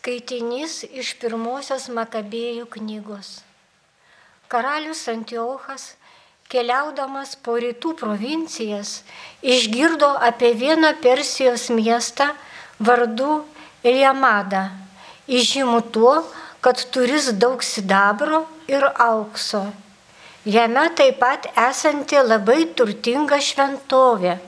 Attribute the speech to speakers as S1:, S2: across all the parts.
S1: Skaitinys iš pirmosios Makabėjų knygos. Karalius Antiochas, keliaudamas po rytų provincijas, išgirdo apie vieną Persijos miestą vardu Eliamadą, įžymų tuo, kad turis daug sidabro ir aukso. Jame taip pat esanti labai turtinga šventovė.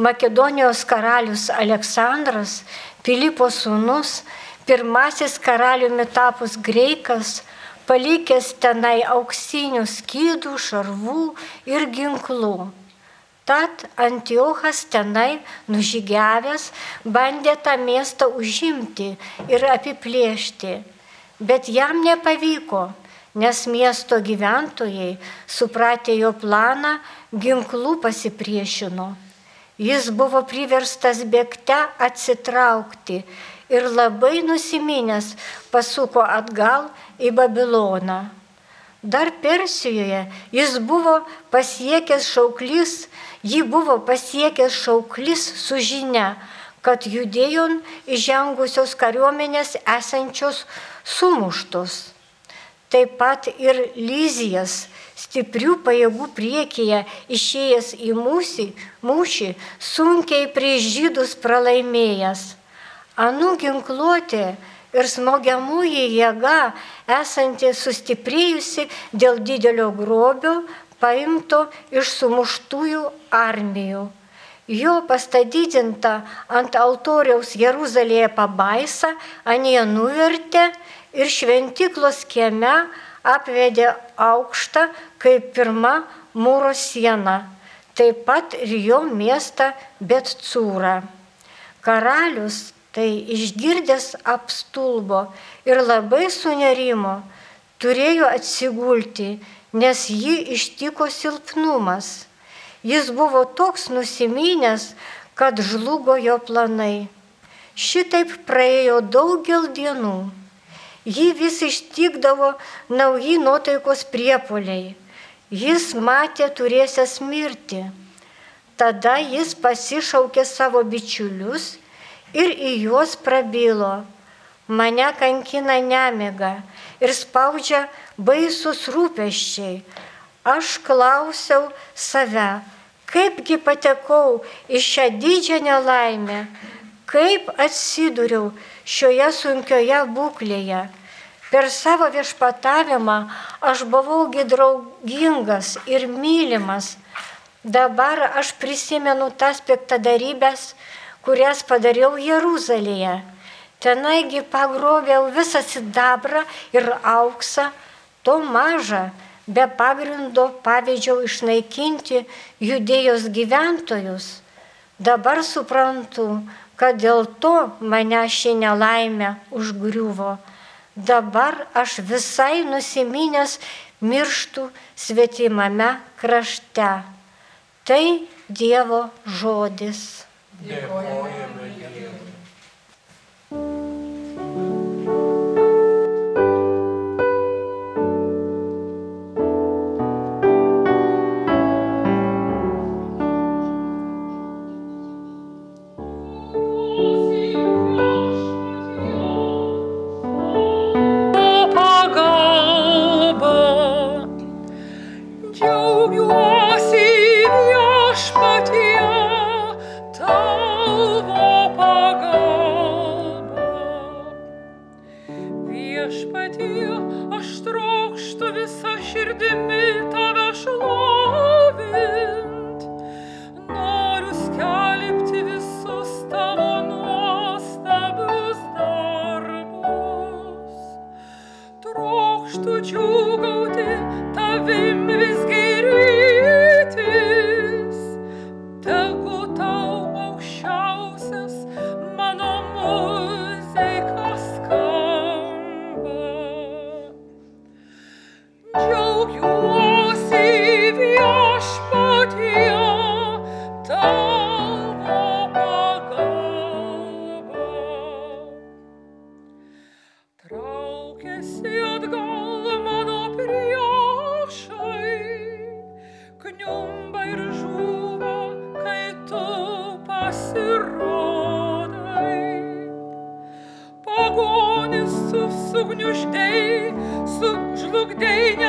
S1: Makedonijos karalius Aleksandras, Filipo sūnus, pirmasis karaliumi tapus greikas, palikęs tenai auksinių skydų, šarvų ir ginklų. Tad Antiochas tenai nužygiavęs bandė tą miestą užimti ir apiplėšti, bet jam nepavyko, nes miesto gyventojai, supratę jo planą, ginklų pasipriešino. Jis buvo priverstas bėgte atsitraukti ir labai nusiminęs pasuko atgal į Babiloną. Dar Persijoje jis buvo pasiekęs šauklys, jį buvo pasiekęs šauklis su žinia, kad judėjon įžengusios kariuomenės esančios sumuštos. Taip pat ir Lyzijas, stiprių pajėgų priekyje išėjęs į mūsį, mūšį, sunkiai prieš žydus pralaimėjęs anų ginkluotė ir smogiamųjų jėga, esanti sustiprėjusi dėl didelio grobio, paimto iš sumuštųjų armijų. Jo pastatydinta ant altoriaus Jeruzalėje pabaisa, anie nuvertė ir šventiklos kieme apvedė aukštą kaip pirma mūro siena, taip pat ir jo miestą Betcūrą. Karalius Tai išgirdęs apstulbo ir labai sunerimo, turėjo atsigulti, nes jį ištiko silpnumas. Jis buvo toks nusiminęs, kad žlugo jo planai. Šitaip praėjo daugel dienų. Jį vis ištikdavo nauji nuotaikos priepoliai. Jis matė turėsęs mirti. Tada jis pasišaukė savo bičiulius ir į juos prabilo. Mane kankina nemiga ir spaudžia baisus rūpeščiai. Aš klausiau save, kaipgi patekau į šią didžią nelaimę, kaip atsidūriau šioje sunkioje būklėje. Per savo viešpatavimą aš buvaugi draugingas ir mylimas. Dabar aš prisimenu tas piktadarybės, kurias padariau Jeruzalėje. Tenaigi pagrobiau visą sidabrą ir auksą, to mažą, be pagrindo pavyzdžiau išnaikinti judėjos gyventojus. Dabar suprantu, kad dėl to mane ši nelaimė užgriuvo. Dabar aš visai nusiminęs mirštų svetimame krašte. Tai Dievo žodis.
S2: 对，我也没 them. zvuk dejňa.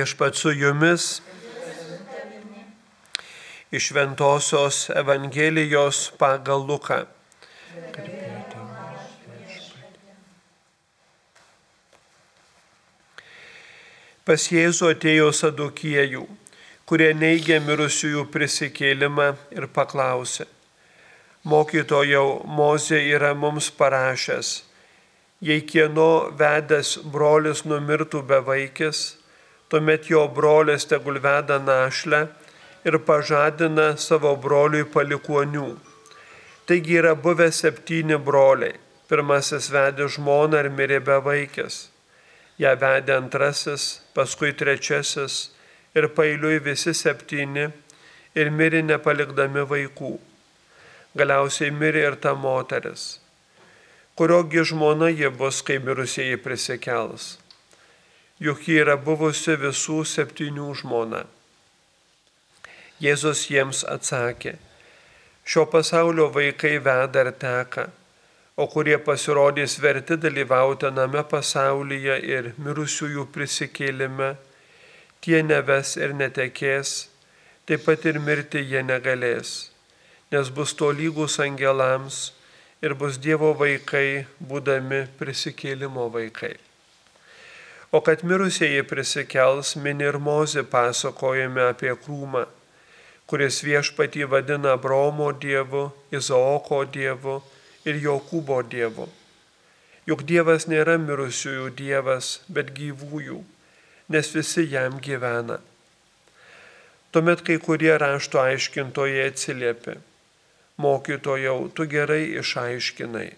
S3: Viešpat su jumis iš Ventosios Evangelijos pagal Luką. Pas Jėzų atėjo sadukiejų, kurie neigė mirusiųjų prisikėlimą ir paklausė. Mokytojau, Mozė yra mums parašęs, jei kieno vedęs brolis numirtų be vaikis, tuomet jo brolis tegul veda našlę ir pažadina savo broliui palikuonių. Taigi yra buvę septyni broliai. Pirmasis vedė žmoną ir mirė be vaikis. Ja vedė antrasis, paskui trečiasis ir pailiui visi septyni ir mirė nepalikdami vaikų. Galiausiai mirė ir ta moteris. Kuriogi žmona ji bus, kai mirusieji prisikels? Juk ji yra buvusi visų septynių žmona. Jėzus jiems atsakė, šio pasaulio vaikai veda ir teka, o kurie pasirodys verti dalyvauti name pasaulyje ir mirusiųjų prisikėlime, tie neves ir netekės, taip pat ir mirti jie negalės, nes bus to lygus angelams ir bus Dievo vaikai, būdami prisikėlimo vaikai. O kad mirusieji prisikels, mini ir Mozė pasakojame apie krūmą, kuris viešpatį vadina Bromo dievu, Izaoko dievu ir Jokūbo dievu. Juk Dievas nėra mirusiųjų Dievas, bet gyvųjų, nes visi jam gyvena. Tuomet kai kurie rašto aiškintojai atsiliepė, mokytojau, tu gerai išaiškinai.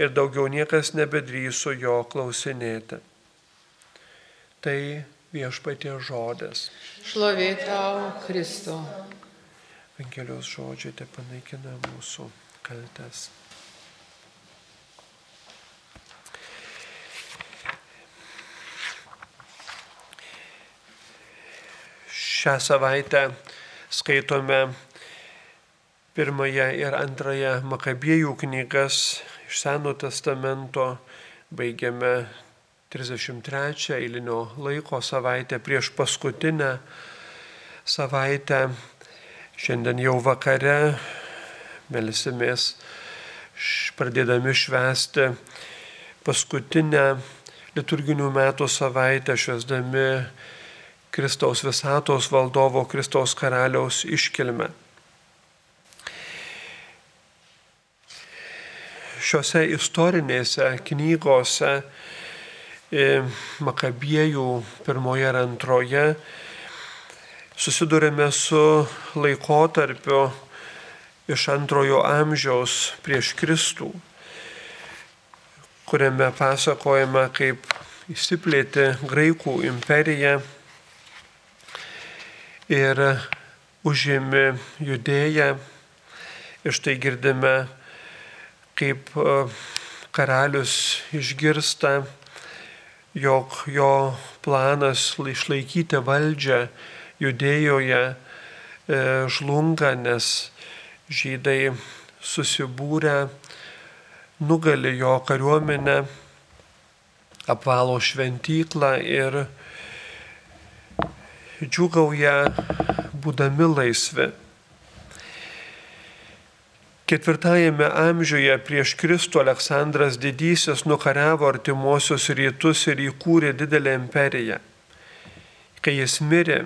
S3: Ir daugiau niekas nebedrįso jo klausinėti. Tai viešpatie žodis.
S2: Šlovė tau, Kristau.
S3: Evangelijos žodžiai te panaikina mūsų kaltes. Šią savaitę skaitome pirmąją ir antrąją Makabiejų knygas iš Seno testamento, baigiame 33 eilinio laiko savaitę prieš paskutinę savaitę. Šiandien jau vakare melsimės pradėdami švęsti paskutinę liturginių metų savaitę, švesdami Kristaus visatos valdovo, Kristaus karaliaus iškilmę. Šiuose istorinėse knygose Makabiejų pirmoje ir antroje susidurime su laikotarpiu iš antrojo amžiaus prieš Kristų, kuriame pasakojama, kaip įsiplėtė Graikų imperija ir užėmė judėją. Ir štai girdime, kaip e, karalius išgirsta, jog jo planas išlaikyti valdžią judėjoje e, žlunga, nes žydai susibūrę nugali jo kariuomenę, apvalo šventyklą ir džiugauja būdami laisvi. Ketvirtajame amžiuje prieš Kristų Aleksandras Didysis nukariavo artimuosius rytus ir įkūrė didelę imperiją. Kai jis mirė,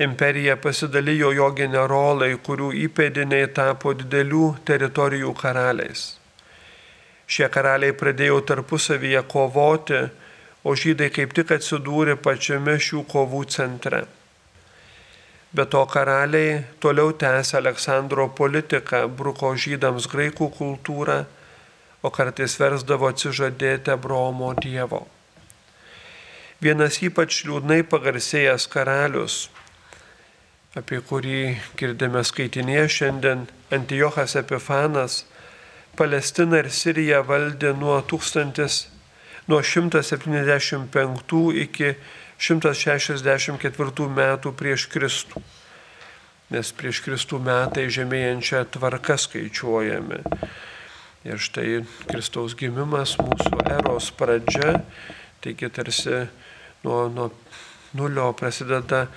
S3: imperija pasidalijo jo generolai, kurių įpėdiniai tapo didelių teritorijų karaliais. Šie karaliai pradėjo tarpusavyje kovoti, o žydai kaip tik atsidūrė pačiame šių kovų centre. Be to karaliai toliau tęsė Aleksandro politiką, bruko žydams graikų kultūrą, o kartais versdavo atsižadėti Abromo dievo. Vienas ypač liūdnai pagarsėjęs karalius, apie kurį girdime skaitinėje šiandien, Antijochas Epifanas, Palestiną ir Siriją valdė nuo, 1000, nuo 175 iki 164 metų prieš Kristų. Nes prieš Kristų metai žemėjančią tvarką skaičiuojami. Ir štai Kristaus gimimas mūsų eros pradžia, taigi tarsi nuo, nuo nulio prasideda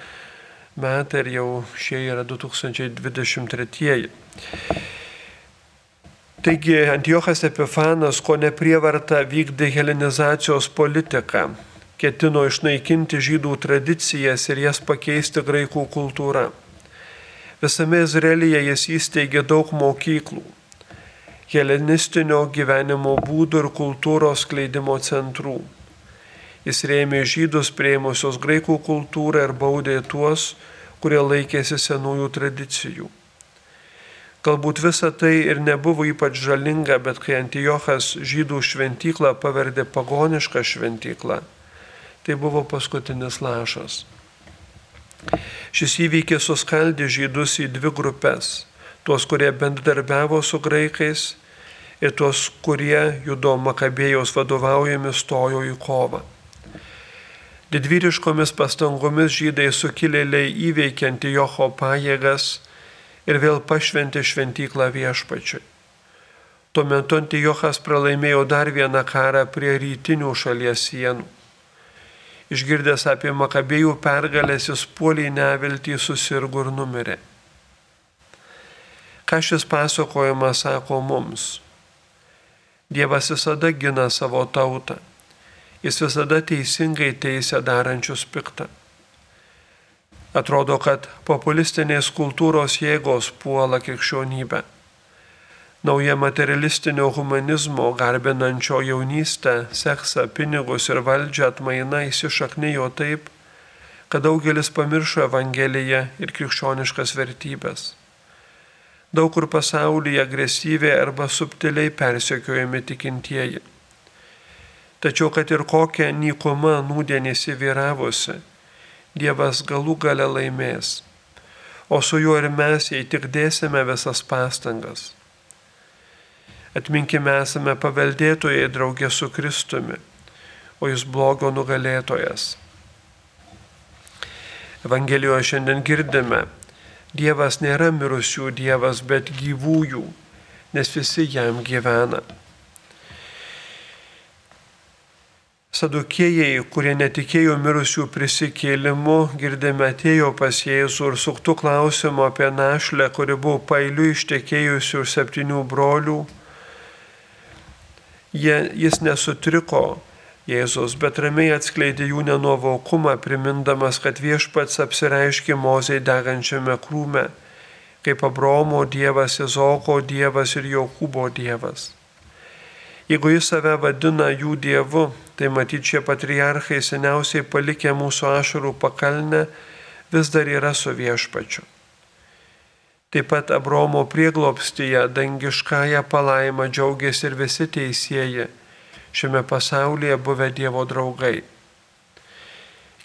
S3: metai ir jau šie yra 2023. Taigi Antiochas Epifanas, ko neprievarta vykdė helenizacijos politiką ketino išnaikinti žydų tradicijas ir jas pakeisti graikų kultūrą. Visame Izraelyje jis įsteigė daug mokyklų, helenistinio gyvenimo būdų ir kultūros kleidimo centrų. Jis rėmė žydus prieimusios graikų kultūrą ir baudė tuos, kurie laikėsi senųjų tradicijų. Galbūt visa tai ir nebuvo ypač žalinga, bet kai Antijochas žydų šventyklą paverdė pagonišką šventyklą, tai buvo paskutinis lašas. Šis įvykis suskaldė žydus į dvi grupės - tuos, kurie bendradarbiavo su graikais ir tuos, kurie judo Makabėjos vadovaujami stojo į kovą. Didvyriškomis pastangomis žydai sukilėliai įveikė Antijocho pajėgas ir vėl pašventė šventyklą viešpačiui. Tuo metu Antijochas pralaimėjo dar vieną karą prie rytinių šalies sienų. Išgirdęs apie Makabėjų pergalės, jis puoliai neviltį susirgo ir numirė. Ką šis pasakojimas sako mums? Dievas visada gina savo tautą. Jis visada teisingai teisė darančius piktą. Atrodo, kad populistinės kultūros jėgos puola krikščionybę nauja materialistinio humanizmo garbinančio jaunystę, seksą, pinigus ir valdžią atmaina įsišaknijo taip, kad daugelis pamiršo Evangeliją ir krikščioniškas vertybės. Daug kur pasaulyje agresyviai arba subtiliai persekiojami tikintieji. Tačiau, kad ir kokia nykuma nūdienį įsivyravusi, Dievas galų gale laimės, o su juo ir mes, jei tik dėsime visas pastangas Atminkime, esame paveldėtojai draugė su Kristumi, o jis blogo nugalėtojas. Evangelijoje šiandien girdime, Dievas nėra mirusių Dievas, bet gyvųjų, nes visi jam gyvena. Sadukėjai, kurie netikėjo mirusių prisikėlimu, girdėme atėjo pas Jėzų ir suktų klausimų apie našlę, kuri buvo pailiu ištekėjusi už septynių brolių Jie, jis nesutriko Jėzus, bet ramiai atskleidė jų nenuovokumą, primindamas, kad viešpats apsireiškė mozei degančiame krūme, kaip Abromo Dievas, Izoko Dievas ir Jokūbo Dievas. Jeigu jis save vadina jų dievu, tai matyt šie patriarchai seniausiai palikę mūsų ašarų pakalnę vis dar yra su viešpačiu. Taip pat Abromo prieglopstyje dangiškąją palaimą džiaugiasi ir visi teisėjai šiame pasaulyje buvę Dievo draugai.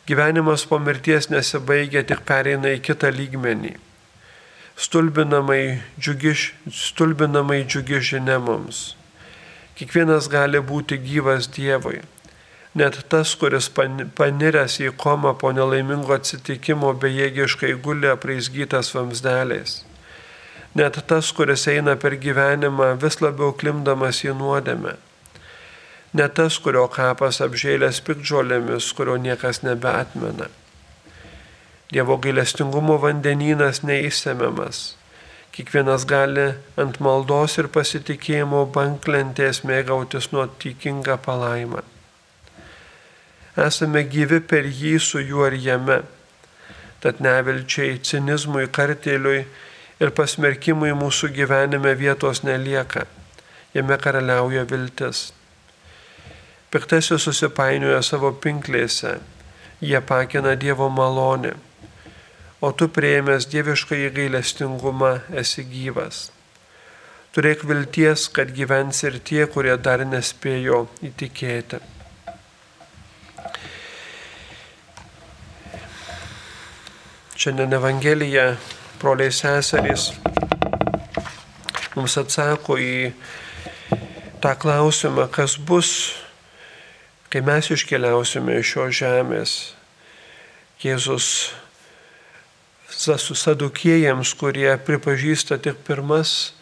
S3: Gyvenimas po mirties nesibaigia, tik pereina į kitą lygmenį. Stulbinamai džiugi, stulbinamai džiugi žinia mums. Kiekvienas gali būti gyvas Dievui. Net tas, kuris paniręs į komą po nelaimingo atsitikimo bejėgiškai guli apraizgytas vamsdeliais. Net tas, kuris eina per gyvenimą vis labiau klimdamas į nuodėmę ne tas, kurio kapas apžėlęs pikdžolėmis, kurio niekas nebeatmena. Dievo gailestingumo vandenynas neįsemiamas. Kiekvienas gali ant maldos ir pasitikėjimo banklentės mėgautis nuo tikingą palaimą. Esame gyvi per jį su juo ir jame. Tad nevilčiai, cinizmui, kartėliui ir pasmerkimui mūsų gyvenime vietos nelieka. Jame karaliauja viltis. Piktasis susipainioja savo pinklėse, jie pakina Dievo malonę, o tu prieimęs dievišką įgailestingumą esi gyvas. Turėk vilties, kad gyvens ir tie, kurie dar nespėjo įtikėti. Šiandien Evangelija, broliai seserys, mums atsako į tą klausimą, kas bus Kai mes iškeliausime iš šios žemės, Jėzus sadukėjams, kurie pripažįsta tik pirmas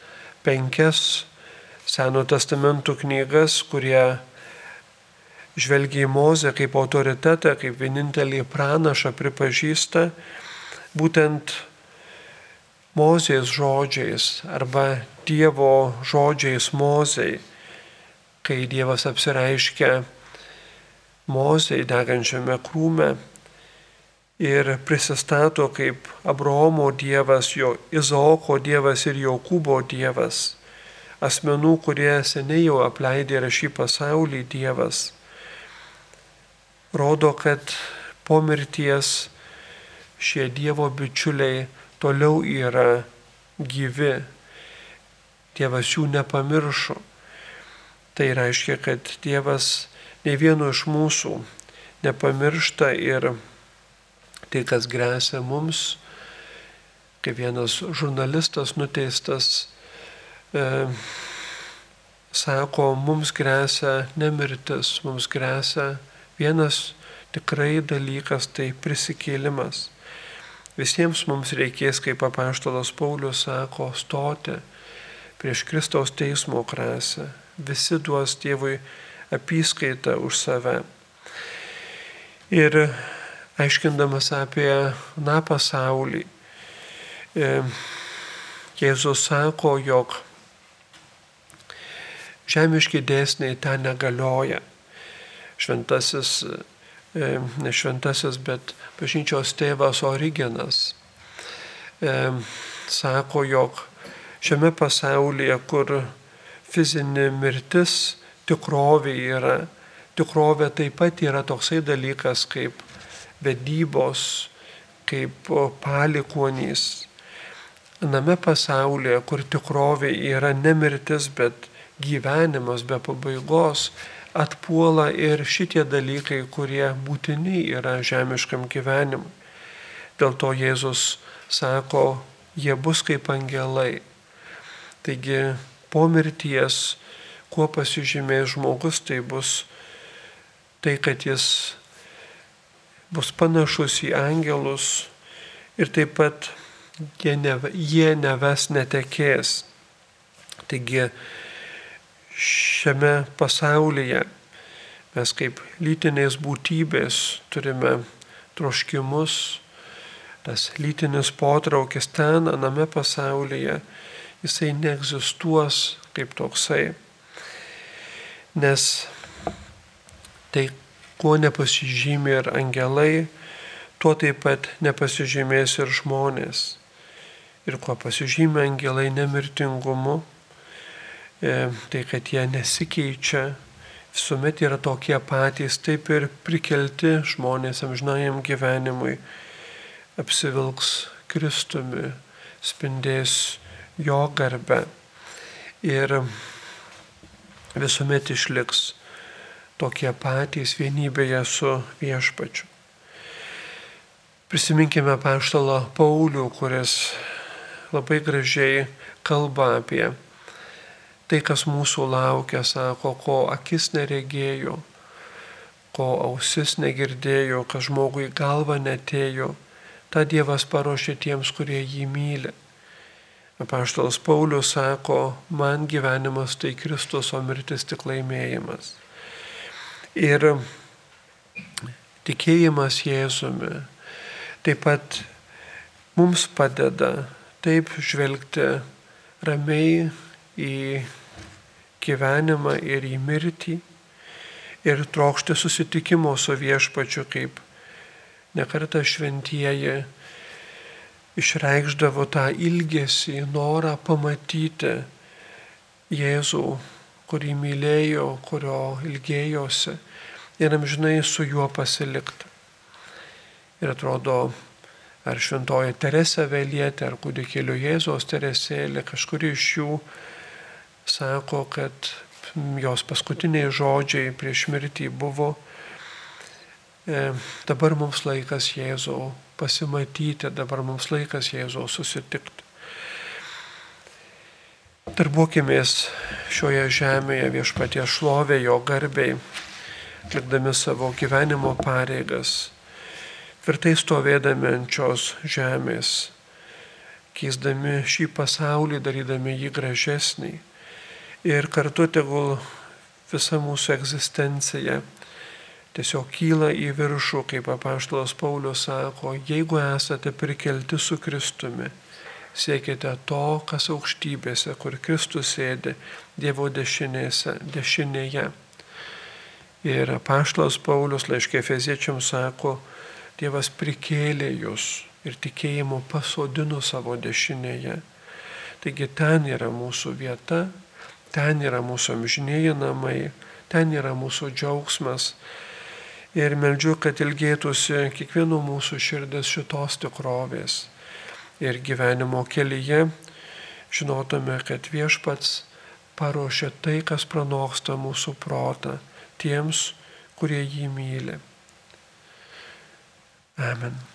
S3: penkias Seno testamento knygas, kurie žvelgia į Mozę kaip autoritetą, kaip vienintelį pranašą pripažįsta būtent Mozės žodžiais arba Dievo žodžiais Mozei, kai Dievas apsireiškia Mozei degančiame krūme ir prisistato kaip Abraomo Dievas, jo Izaoko Dievas ir Jokūbo Dievas, asmenų, kurie seniai jau apleidė ir šį pasaulį Dievas, rodo, kad po mirties šie Dievo bičiuliai toliau yra gyvi. Dievas jų nepamiršo. Tai reiškia, kad Dievas ne vieno iš mūsų nepamiršta ir tai, kas grėsia mums, kaip vienas žurnalistas nuteistas, e, sako, mums grėsia nemirtis, mums grėsia vienas tikrai dalykas, tai prisikėlimas. Visiems mums reikės, kaip apaštalas Paulius sako, stoti prieš Kristaus teismo krasę. Visi duos Dievui apyskaitą už save. Ir aiškindamas apie na pasaulį, e, Jėzus sako, jog žemiški dėsniai ten negalioja. Šventasis, ne šventasis, bet bažnyčios tėvas Origenas e, sako, jog šiame pasaulyje, kur fizinė mirtis tikrovė yra. Tikrovė taip pat yra toksai dalykas kaip vedybos, kaip palikonys. Name pasaulyje, kur tikrovė yra nemirtis, bet gyvenimas be pabaigos, atpuola ir šitie dalykai, kurie būtini yra žemiškam gyvenimui. Dėl to Jėzus sako, jie bus kaip angelai. Taigi po mirties kuo pasižymės žmogus, tai bus tai, kad jis bus panašus į angelus ir taip pat jie, ne, jie neves netekės. Taigi šiame pasaulyje mes kaip lytinės būtybės turime troškimus, tas lytinis potraukis ten, aname pasaulyje, jisai neegzistuos kaip toksai. Nes tai, kuo nepasižymė ir angelai, tuo taip pat nepasižymės ir žmonės. Ir kuo pasižymė angelai nemirtingumu, tai kad jie nesikeičia, visuomet yra tokie patys, taip ir prikelti žmonės amžinajam gyvenimui, apsivilks Kristumi, spindės jo garbę ir visuomet išliks tokie patys vienybėje su viešpačiu. Prisiminkime paštalo Paulių, kuris labai gražiai kalba apie tai, kas mūsų laukia, sako, ko akis neregėjo, ko ausis negirdėjo, kas žmogui galva netėjo, tą Dievas paruošė tiems, kurie jį myli. Apaštalas Paulius sako, man gyvenimas tai Kristus, o mirtis tik laimėjimas. Ir tikėjimas Jėzumi taip pat mums padeda taip žvelgti ramiai į gyvenimą ir į mirtį ir trokšti susitikimo su viešpačiu, kaip nekarta šventieji išreikšdavo tą ilgesį, norą pamatyti Jėzų, kurį mylėjo, kurio ilgėjosi ir amžinai su juo pasilikti. Ir atrodo, ar šventoji Teresė Vėlietė, ar kūdikėlio Jėzos Teresėlė, kažkuri iš jų sako, kad jos paskutiniai žodžiai prieš mirtį buvo, e, dabar mums laikas Jėzau pasimatyti, dabar mums laikas Jėzau susitikti. Darbuokimės šioje žemėje viešpatie šlovė jo garbiai, atlikdami savo gyvenimo pareigas, tvirtai stovėdami ant šios žemės, keisdami šį pasaulį, darydami jį gražesnį ir kartu tegul visa mūsų egzistencija tiesiog kyla į viršų, kaip apaštalas Paulius sako, jeigu esate prikelti su Kristumi, siekite to, kas aukštybėse, kur Kristus sėdi Dievo dešinėse, dešinėje. Ir apaštalas Paulius laiškė Feziečiam sako, Dievas prikėlė jūs ir tikėjimu pasodino savo dešinėje. Taigi ten yra mūsų vieta, Ten yra mūsų amžinėjai namai, ten yra mūsų džiaugsmas. Ir meldžiu, kad ilgėtųsi kiekvieno mūsų širdis šitos tikrovės. Ir gyvenimo kelyje žinotume, kad viešpats paruošia tai, kas pranoksta mūsų protą tiems, kurie jį myli. Amen.